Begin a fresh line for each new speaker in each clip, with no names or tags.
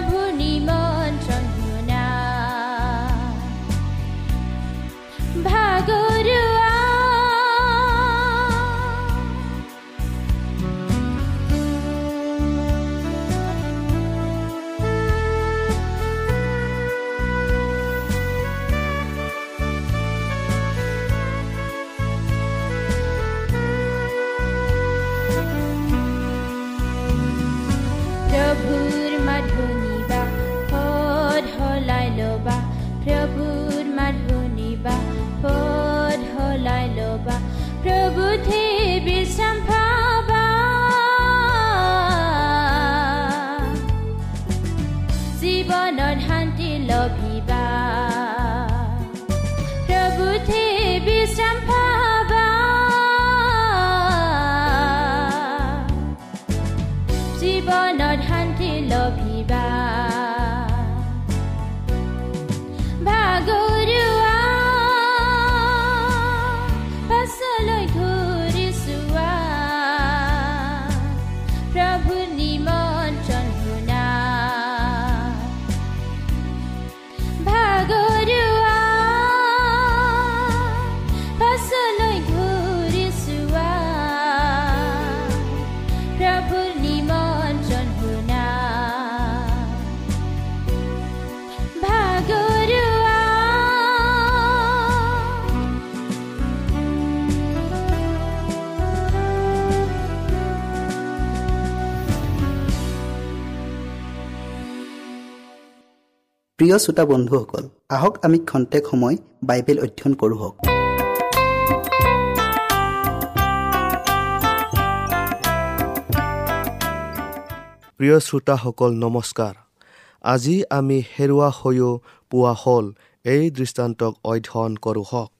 প্ৰভু
প্ৰিয় শ্ৰোতা বন্ধুসকল আহক আমি খন্তেক সময় বাইবেল অধ্যয়ন কৰোঁ
প্ৰিয় শ্ৰোতাসকল নমস্কাৰ। আজি আমি হেৰুৱা হৈও পোৱা হ'ল এই দৃষ্টান্তক অধ্যয়ন কৰোঁ হওক।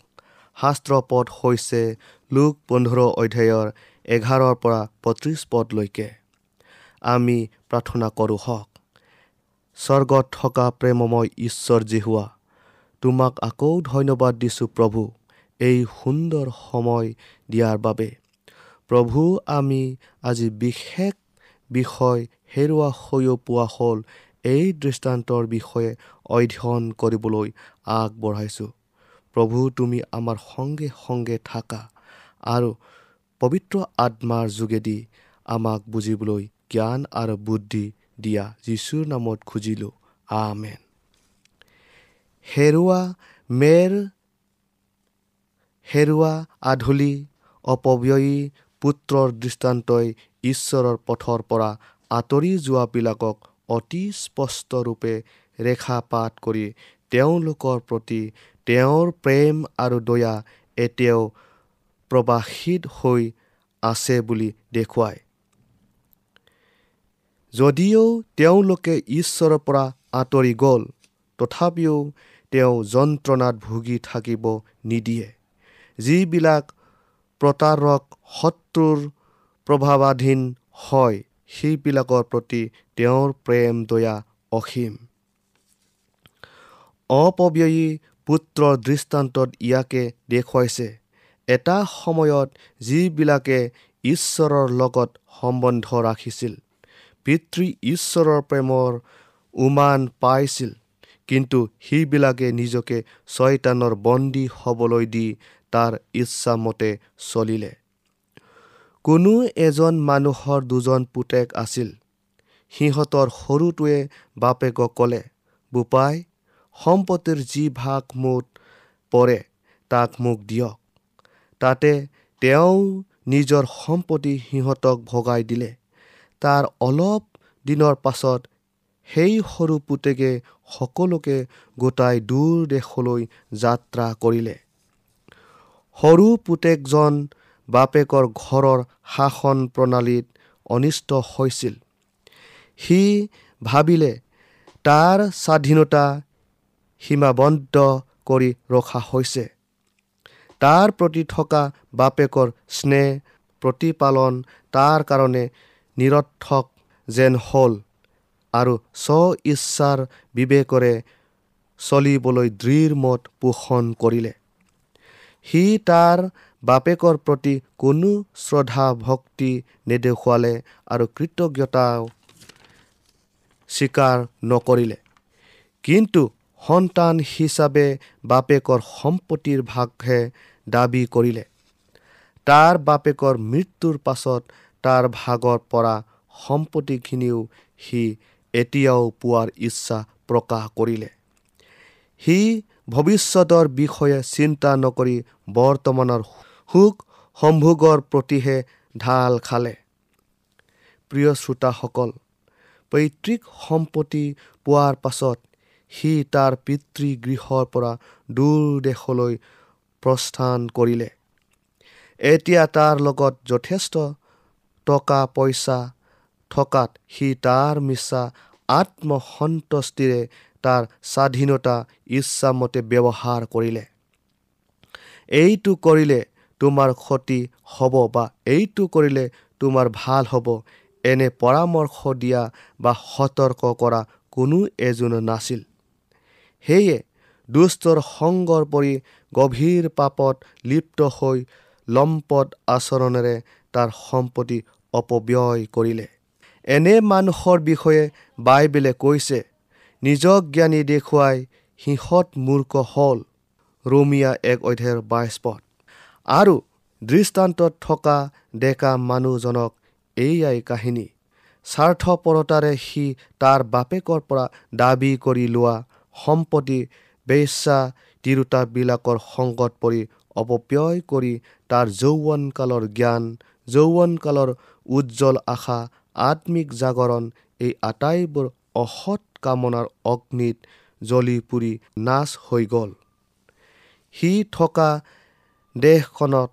শাস্ত্ৰ পদ হৈছে লোক পোন্ধৰ অধ্যায়ৰ এঘাৰৰ পৰা পঁত্ৰিছ পদলৈকে। আমি প্ৰাৰ্থনা কৰোঁ হওক। স্বৰ্গত থকা প্ৰেমময় ঈশ্বৰ জিহুৱা তোমাক আকৌ ধন্যবাদ দিছোঁ প্ৰভু এই সুন্দৰ সময় দিয়াৰ বাবে। প্ৰভু আমি আজি বিশেষ বিষয় হেৰুৱা হৈও পোৱা হ'ল এই দৃষ্টান্তৰ বিষয়ে অধ্যয়ন কৰিবলৈ আগবঢ়াইছোঁ। প্ৰভু তুমি আমাৰ সংগে সংগে থাকা আৰু পবিত্ৰ আত্মাৰ যোগেদি আমাক বুজিবলৈ জ্ঞান আৰু বুদ্ধি দিয়া যীশুৰ নামত খুজিলোঁ আমেন। হেৰুৱা মেৰ হেৰুৱা আধুলি অপব্যয়ী পুত্ৰৰ দৃষ্টান্তই ঈশ্বৰৰ পথৰ পৰা আঁতৰি যোৱাবিলাকক অতি স্পষ্টৰূপে ৰেখাপাত কৰি তেওঁলোকৰ প্ৰতি তেওঁৰ প্ৰেম আৰু দয়া এতিয়াও প্ৰবাসিত হৈ আছে বুলি দেখুৱায়। যদিও তেওঁলোকে ঈশ্বৰৰ পৰা আঁতৰি গ'ল তথাপিও তেওঁ যন্ত্ৰণাত ভুগি থাকিব নিদিয়ে। যিবিলাক প্ৰতাৰক শত্ৰুৰ প্ৰভাৱাধীন হয় সেইবিলাকৰ প্ৰতি তেওঁৰ প্ৰেম দয়া অসীম। অপব্যয়ী পুত্ৰৰ দৃষ্টান্তত ইয়াকে দেখুৱাইছে। এটা সময়ত যিবিলাকে ঈশ্বৰৰ লগত সম্বন্ধ ৰাখিছিল পিতৃ ঈশ্বৰৰ প্ৰেমৰ উমান পাইছিল। কিন্তু সেইবিলাকে নিজকে ছয়তানৰ বন্দী হ'বলৈ দি তাৰ ইচ্ছামতে চলিলে। কোনো এজন মানুহৰ দুজন পুতেক আছিল। সিহঁতৰ সৰুটোৱে বাপেকক ক'লে বোপাই সম্পত্তিৰ যি ভাগ মুঠ পৰে তাক মোক দিয়ক। তাতে তেওঁ নিজৰ সম্পত্তি সিহঁতক ভগাই দিলে। তাৰ অলপ দিনৰ পাছত সেই সৰু পুতেকে সকলোকে গোটাই দূৰ দেশলৈ যাত্ৰা কৰিলে। সৰু পুতেকজন বাপেকৰ ঘৰৰ শাসন প্ৰণালীত অনিষ্ট হৈছিল। সি ভাবিলে তাৰ স্বাধীনতা সীমাবদ্ধ কৰি ৰখা হৈছে। তাৰ প্ৰতি থকা বাপেকৰ স্নেহ প্ৰতিপালন তাৰ কাৰণে নিৰৰ্থক যেন হ'ল আৰু স্ব ইচ্ছাৰ বিবেকৰে চলিবলৈ দৃঢ় মত পোষণ কৰিলে। সি তাৰ বাপেকৰ প্ৰতি কোনো শ্ৰদ্ধা ভক্তি নেদেখুৱালে আৰু কৃতজ্ঞতাও স্বীকাৰ নকৰিলে। কিন্তু সন্তান হিচাপে বাপেকৰ সম্পত্তিৰ ভাগহে দাবী কৰিলে। তাৰ বাপেকৰ মৃত্যুৰ পাছত তাৰ ভাগৰ পৰা সম্পত্তিখিনিও সি এতিয়াও পোৱাৰ ইচ্ছা প্ৰকাশ কৰিলে। সি ভৱিষ্যতৰ বিষয়ে চিন্তা নকৰি বৰ্তমানৰ সুখ সম্ভোগৰ প্ৰতিহে ঢাল খালে। প্ৰিয় শ্ৰোতাসকল পৈতৃক সম্পত্তি পোৱাৰ পাছত সি তাৰ পিতৃগৃহৰ পৰা দূৰ দেশলৈ প্ৰস্থান কৰিলে। এতিয়া তাৰ লগত যথেষ্ট টকা পইচা থকাত সি তাৰ মিছা আত্মসন্তুষ্টিৰে তাৰ স্বাধীনতা ইচ্ছামতে ব্যৱহাৰ কৰিলে। এইটো কৰিলে তোমাৰ ক্ষতি হ'ব বা এইটো কৰিলে তোমাৰ ভাল হ'ব এনে পৰামৰ্শ দিয়া বা সতৰ্ক কৰা কোনো এজনো নাছিল। সেয়ে দুষ্টৰ সংগৰ পৰি গভীৰ পাপত লিপ্ত হৈ লম্পট আচৰণেৰে তাৰ সম্পত্তি অপব্যয় কৰিলে। এনে মানুহৰ বিষয়ে বাইবেলে কৈছে নিজক জ্ঞানী দেখুৱাই সিহঁত মূৰ্খ হ'ল ৰোমিয়া এক অধ্যায়ৰ বাইছ পথ আৰু দৃষ্টান্তত থকা ডেকা মানুহজনক এইয়াই কাহিনী স্বাৰ্থপৰতাৰে সি তাৰ বাপেকৰ পৰা দাবী কৰি লোৱা সম্পত্তি বেচা তিৰোতাবিলাকৰ সংগত পৰি অপব্যয় কৰি তাৰ যৌৱনকালৰ জ্ঞান যৌৱনকালৰ উজ্জ্বল আশা আত্মিক জাগৰণ এই আটাইবোৰ অসৎ কামনাৰ অগ্নিত জ্বলি পুৰি নাচ হৈ গ'ল। সি থকা দেশখনত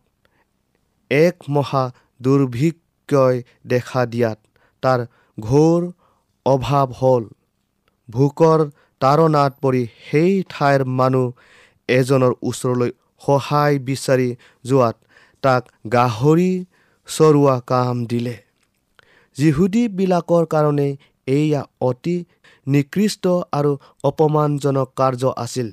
এক মহা দুৰ্ভিক্ষই দেখা দিয়াত তাৰ ঘোৰ অভাৱ হ'ল। ভোকৰ তাৰণাত পৰি সেই ঠাইৰ মানুহ এজনৰ ওচৰলৈ সহায় বিচাৰি যোৱাত তাক গাহৰি চৰোৱা কাম দিলে। যিহুদীবিলাকৰ কাৰণে এয়া অতি নিকৃষ্ট আৰু অপমানজনক কাৰ্য আছিল।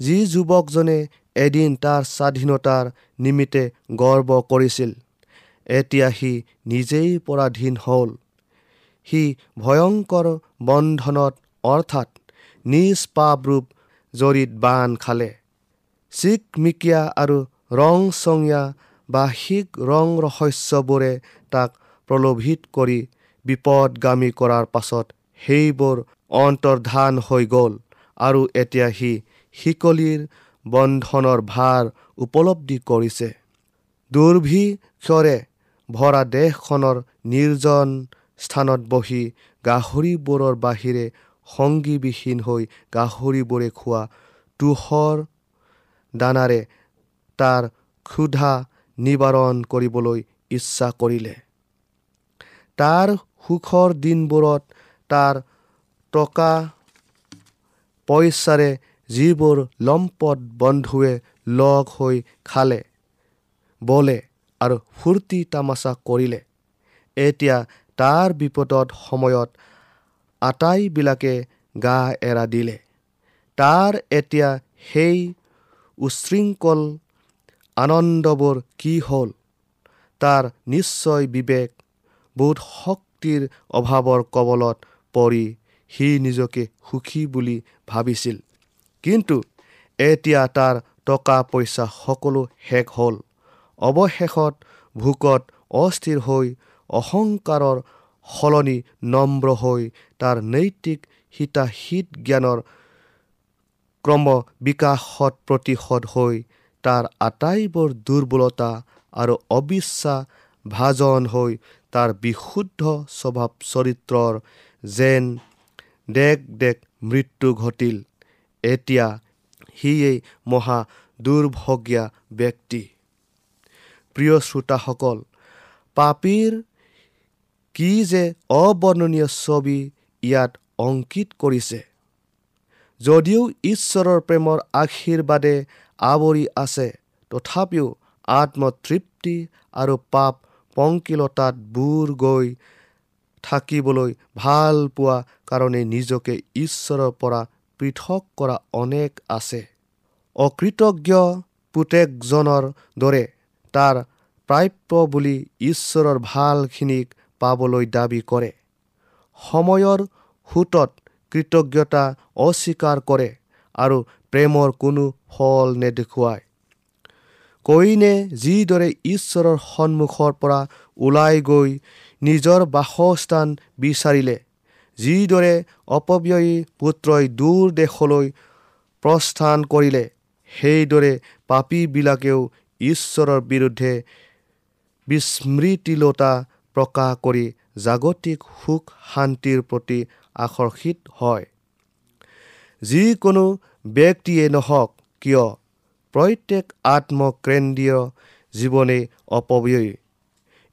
যি যুৱকজনে এদিন তাৰ স্বাধীনতাৰ নিমিত্তে গৰ্ব কৰিছিল এতিয়া সি নিজেই পৰাধীন হ'ল। সি ভয়ংকৰ বন্ধনত অৰ্থাৎ নিজ পাপ ৰূপ জৰিত বান খালে। চিকমিকিয়া আৰু ৰংচঙীয়া বাহিক ৰং ৰহস্যবোৰে তাক প্ৰলোভিত কৰি বিপদগামী কৰাৰ পাছত সেইবোৰ অন্তৰ্ধান হৈ গ'ল আৰু এতিয়া সি শিকলিৰ বন্ধনৰ ভাৰ উপলব্ধি কৰিছে। দুৰ্ভিক্ষৰে ভৰা দেশখনৰ নিৰ্জন স্থানত বহি গাহৰিবোৰৰ বাহিৰে সংগীবিহীন হৈ গাহৰিবোৰে খোৱা তুষৰ দানাৰে তাৰ ক্ষুধা নিবাৰণ কৰিবলৈ ইচ্ছা কৰিলে। তাৰ সুখৰ দিনবোৰত তাৰ টকা পইচাৰে যিবোৰ লম্পট বন্ধুৱে লগ হৈ খালে বলে আৰু ফূৰ্তি তামাচা কৰিলে এতিয়া তাৰ বিপদত সময়ত আটাইবিলাকে গা এৰা দিলে। তাৰ এতিয়া সেই উশৃংখল আনন্দবোৰ কি হ'ল? তাৰ নিশ্চয় বিবেক বোধ শক্তিৰ অভাৱৰ কবলত পৰি সি নিজকে সুখী বুলি ভাবিছিল। কিন্তু এতিয়া তাৰ টকা পইচা সকলো শেষ হ'ল। অৱশেষত ভোকত অস্থিৰ হৈ অহংকাৰৰ সলনি নম্ৰ হৈ তাৰ নৈতিক হিতাহিত জ্ঞানৰ ক্ৰম বিকাশত প্ৰতিশোধ হৈ তাৰ আটাইবোৰ দুৰ্বলতা আৰু অবিশ্বাস ভাজন হৈ তাৰ বিশুদ্ধ স্বভাৱ চৰিত্ৰৰ যেন দেখ দেখ মৃত্যু ঘটিল। এতিয়া সিয়েই মহা দুৰ্ভগীয়া ব্যক্তি। প্ৰিয় শ্ৰোতাসকল পাপীৰ কি যে অবৰ্ণনীয় ছবি ইয়াত অংকিত কৰিছে? যদিও ঈশ্বৰৰ প্ৰেমৰ আশীৰ্বাদে আৱৰি আছে। তথাপিও আত্মতৃপ্তি আৰু পাপ পংকিলতাত বুৰ গৈ থাকিবলৈ ভাল পোৱা কাৰণে নিজকে ঈশ্বৰৰ পৰা পৃথক কৰা অনেক আছে। অকৃতজ্ঞ পুতেকজনৰ দৰে তাৰ প্ৰাপ্য বুলি ঈশ্বৰৰ ভালখিনিক পাবলৈ দাবী কৰে। সময়ৰ সোঁতত কৃতজ্ঞতা অস্বীকাৰ কৰে আৰু প্ৰেমৰ কোনো ফল নেদেখুৱায় কইনে যিদৰে ঈশ্বৰৰ সন্মুখৰ পৰা ওলাই গৈ নিজৰ বাসস্থান বিচাৰিলে যিদৰে অপব্যয়ী পুত্ৰই দূৰ দেশলৈ প্ৰস্থান কৰিলে সেইদৰে পাপীবিলাকেও ঈশ্বৰৰ বিৰুদ্ধে বিস্মৃতিলতা প্ৰকাশ কৰি জাগতিক সুখ শান্তিৰ প্ৰতি আকৰ্ষিত হয়। যিকোনো ব্যক্তিয়ে নহওক কিয় প্ৰত্যেক আত্মকেন্দ্ৰীয় জীৱনেই অপব্যয়ী।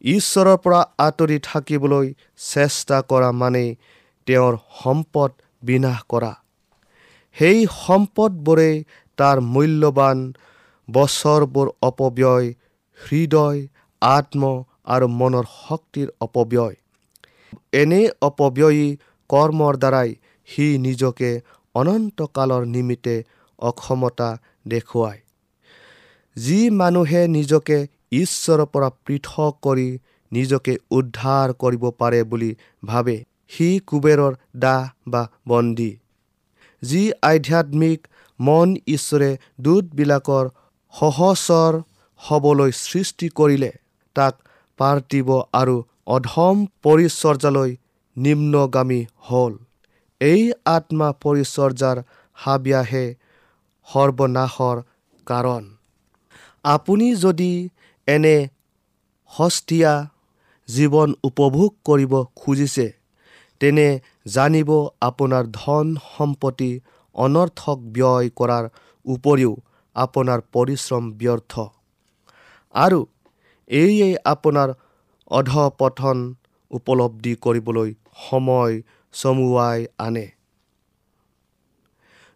ঈশ্বৰৰ পৰা আঁতৰি থাকিবলৈ চেষ্টা কৰা মানেই তেওঁৰ সম্পদ বিনাশ কৰা। সেই সম্পদবোৰেই তাৰ মূল্যৱান বছৰবোৰ অপব্যয় হৃদয় আত্ম আৰু মনৰ শক্তিৰ অপব্যয়। এনে অপব্যয়ী কৰ্মৰ দ্বাৰাই সি নিজকে অনন্তকালৰ নিমিত্তে অক্ষমতা দেখুৱায়। যি মানুহে নিজকে ঈশ্বৰৰ পৰা পৃথক কৰি নিজকে উদ্ধাৰ কৰিব পাৰে বুলি ভাবে সি কুবেৰৰ দাহ বা বন্দী। যি আধ্যাত্মিক মন ঈশ্বৰে দূতবিলাকৰ সহচৰ হ'বলৈ সৃষ্টি কৰিলে তাক পাৰ্থিব আৰু অধম পৰিচৰ্যালৈ নিম্নগামী হ'ল। এই আত্মা পৰিচৰ্যাৰ হাবিয়াহে সৰ্বনাশৰ কাৰণ। আপুনি যদি এনে সস্তীয়া জীৱন উপভোগ কৰিব খুজিছে তেনে জানিব আপোনাৰ ধন সম্পত্তি অনৰ্থক ব্যয় কৰাৰ উপৰিও আপোনাৰ পৰিশ্ৰম ব্যৰ্থ। আৰু এয়ে আপোনাৰ অধপতন উপলব্ধি কৰিবলৈ সময় চমুৱাই আনে।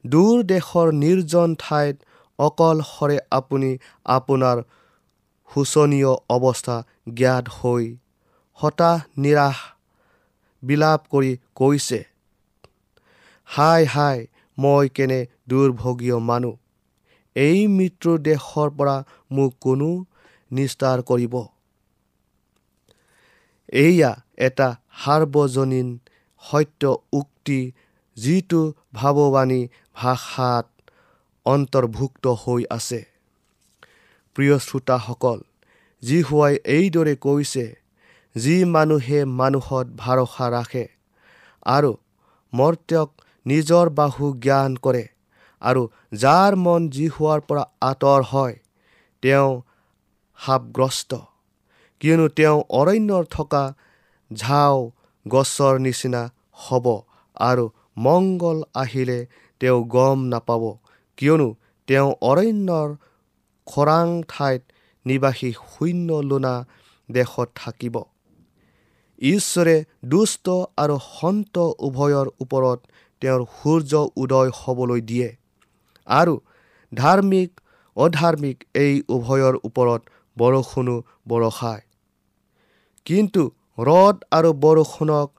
দূৰ দেশৰ নিৰ্জন ঠাইত অকলশৰে আপুনি আপোনাৰ শোচনীয় অৱস্থা জ্ঞাত হৈ হতাশ নিৰাশ বিলাপ কৰি কৈছে হাই হাই মই কেনে দুৰ্ভগীয় মানুহ? এই মৃত্যুৰ দেশৰ পৰা মোক কোনো নিস্তাৰ কৰিব। এয়া এটা সাৰ্বজনীন সত্য উক্তি যিটো ভাৱবাণী ভাষাত অন্তৰ্ভুক্ত হৈ আছে। প্ৰিয় শ্ৰোতাসকল যি হোৱাই এইদৰে কৈছে যি মানুহে মানুহত ভৰসা ৰাখে আৰু মৰ্ত্যক নিজৰ বাহু জ্ঞান কৰে আৰু যাৰ মন যি হোৱাৰ পৰা আঁতৰ হয় তেওঁ সাপগ্ৰস্ত কিয়নো তেওঁ অৰণ্যৰ থকা ঝাও গছৰ নিচিনা হ'ব আৰু মংগল আহিলে তেওঁ গম নাপাব। কিয়নো তেওঁ অৰণ্যৰ খৰাং ঠাইত নিবাসী শূন্য লোনা দেশত থাকিব। ঈশ্বৰে দুষ্ট আৰু সন্ত উভয়ৰ ওপৰত তেওঁৰ সূৰ্য উদয় হ'বলৈ দিয়ে আৰু ধাৰ্মিক অধাৰ্মিক এই উভয়ৰ ওপৰত বৰষুণো বৰষায়। কিন্তু ৰদ আৰু বৰষুণক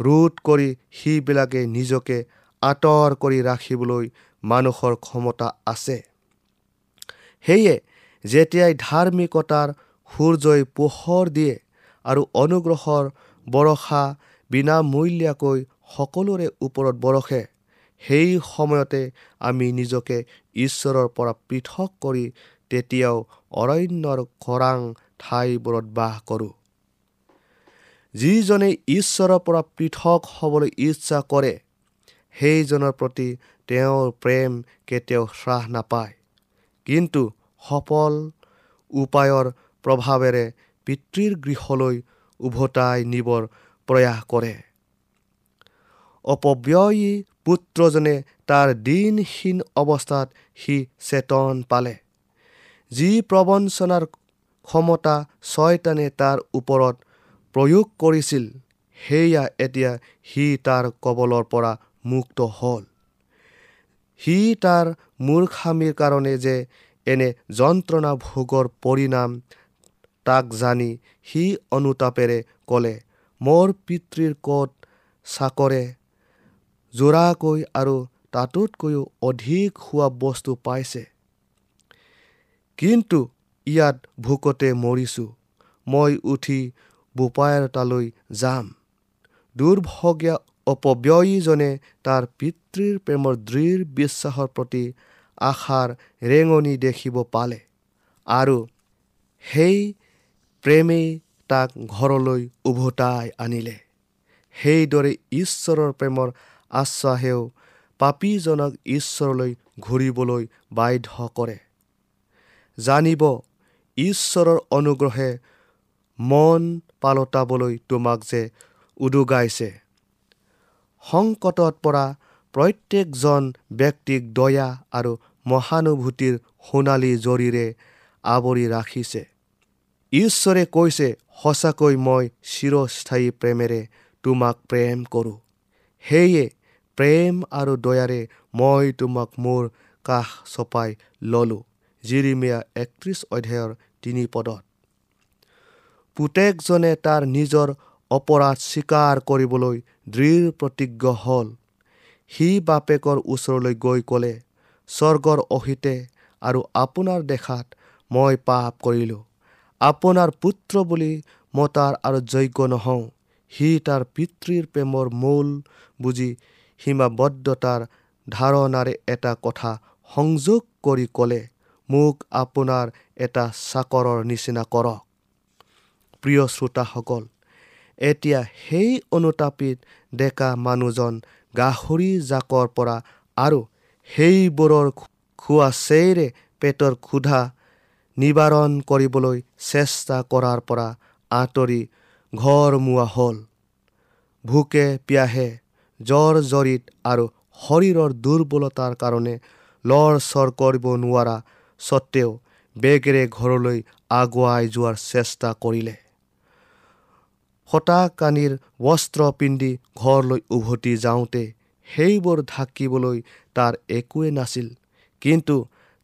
ৰোধ কৰি সিবিলাকে নিজকে আঁতৰ কৰি ৰাখিবলৈ মানুহৰ ক্ষমতা আছে। সেয়ে যেতিয়াই ধাৰ্মিকতাৰ সূৰ্যই পোহৰ দিয়ে আৰু অনুগ্ৰহৰ বৰষা বিনামূলীয়াকৈ সকলোৰে ওপৰত বৰষে সেই সময়তে আমি নিজকে ঈশ্বৰৰ পৰা পৃথক কৰি তেতিয়াও অৰণ্যৰ খৰাং ঠাইবোৰত বাস কৰোঁ। যিজনে ঈশ্বৰৰ পৰা পৃথক হ'বলৈ ইচ্ছা কৰে সেইজনৰ প্ৰতি তেওঁৰ প্ৰেম কেতিয়াও হ্ৰাস নাপায়। কিন্তু সফল উপায়ৰ প্ৰভাৱেৰে পিতৃৰ গৃহলৈ উভতাই নিবৰ প্ৰয়াস কৰে। অপব্যয়ী পুত্ৰজনে তাৰ দিনহীন অৱস্থাত সি চেতন পালে। যি প্ৰবঞ্চনাৰ ক্ষমতা ছয়তানে তাৰ ওপৰত প্ৰয়োগ কৰিছিল সেয়া এতিয়া সি তাৰ কবলৰ পৰা মুক্ত হ'ল। সি তাৰ মূৰ্খামীৰ কাৰণে যে এনে যন্ত্ৰণা ভোগৰ পৰিণাম তাক জানি সি অনুতাপেৰে ক'লে মোৰ পিতৃৰ ক'ত চাকৰে? জোৰাকৈ আৰু তাতোতকৈও অধিক খোৱা বস্তু পাইছে। কিন্তু ইয়াত ভোকতে মৰিছোঁ। মই উঠি বোপায়ৰ তালৈ যাম। দুৰ্ভগীয়া অপব্যয়ীজনে তাৰ পিতৃৰ প্ৰেমৰ দৃঢ় বিশ্বাসৰ প্ৰতি আশাৰ ৰেঙনি দেখিব পালে আৰু সেই প্ৰেমেই তাক ঘৰলৈ উভতাই আনিলে। সেইদৰে ঈশ্বৰৰ প্ৰেমৰ আশ্বাসেও পাপীজনক ঈশ্বৰলৈ ঘূৰিবলৈ বাধ্য কৰে। জানিব ঈশ্বৰৰ অনুগ্ৰহে মন পালতাবলৈ তোমাক যে উদুগাইছে। সংকটত পৰা প্ৰত্যেকজন ব্যক্তিক দয়া আৰু মহানুভূতিৰ সোণালী জৰিৰে আৱৰি ৰাখিছে। ঈশ্বৰে কৈছে সঁচাকৈ মই চিৰস্থায়ী প্ৰেমেৰে তোমাক প্ৰেম কৰোঁ। সেয়ে প্ৰেম আৰু দয়াৰে মই তোমাক মোৰ কাষ চপাই ললোঁ। জিৰিমিয়া একত্ৰিছ অধ্যায়ৰ তিনি পদত। পুতেকজনে তাৰ নিজৰ অপৰাধ স্বীকাৰ কৰিবলৈ দৃঢ় প্ৰতিজ্ঞ হ'ল। সি বাপেকৰ ওচৰলৈ গৈ ক'লে স্বৰ্গৰ অহিতে আৰু আপোনাৰ দেখাত মই পাপ কৰিলোঁ। আপোনাৰ পুত্ৰ বুলি মতাৰ আৰু যোগ্য নহওঁ। সি তাৰ পিতৃৰ প্ৰেমৰ মূল বুজি সীমাবদ্ধতাৰ ধাৰণাৰে এটা কথা সংযোগ কৰি ক'লে মোক আপোনাৰ এটা চাকৰৰ নিচিনা কৰক। প্ৰিয় শ্ৰোতাসকল এতিয়া সেই অনুতাপিত ডেকা মানুহজন গাহৰি জাকৰ পৰা আৰু সেইবোৰৰ খোৱা চেৰে পেটৰ ক্ষুধা নিবাৰণ কৰিবলৈ চেষ্টা কৰাৰ পৰা আঁতৰি ঘৰমুৱা হ'ল। ভোকে পিয়াহে জ্বৰ জৰিত আৰু শৰীৰৰ দুৰ্বলতাৰ কাৰণে লৰ চৰ কৰিব নোৱাৰা স্বত্তেও বেগেৰে ঘৰলৈ আগুৱাই যোৱাৰ চেষ্টা কৰিলে। শতাকানিৰ বস্ত্ৰ পিন্ধি ঘৰলৈ উভতি যাওঁতে সেইবোৰ ঢাকিবলৈ তাৰ একোৱে নাছিল। কিন্তু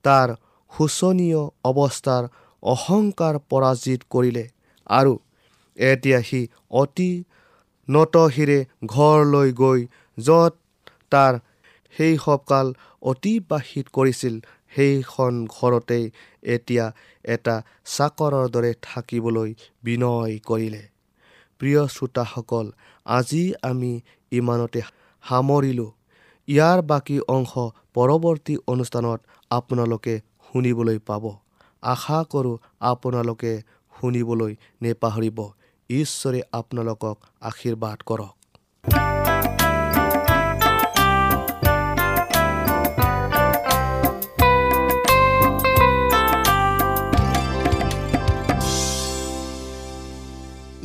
তাৰ শোচনীয় অৱস্থাৰ অহংকাৰ পৰাজিত কৰিলে আৰু এতিয়া সি অতি নতশিৰে ঘৰলৈ গৈ য'ত তাৰ শৈশৱকাল অতিবাহিত কৰিছিল সেইখন ঘৰতেই এতিয়া এটা চাকৰৰ দৰে থাকিবলৈ বিনয় কৰিলে। প্ৰিয় শ্ৰোতাসকল আজি আমি ইমানতে সামৰিলোঁ। ইয়াৰ বাকী অংশ পৰৱৰ্তী অনুষ্ঠানত আপোনালোকে শুনিবলৈ পাব। আশা কৰোঁ আপোনালোকে শুনিবলৈ নেপাহৰিব। ঈশ্বৰে আপোনালোকক আশীৰ্বাদ কৰক।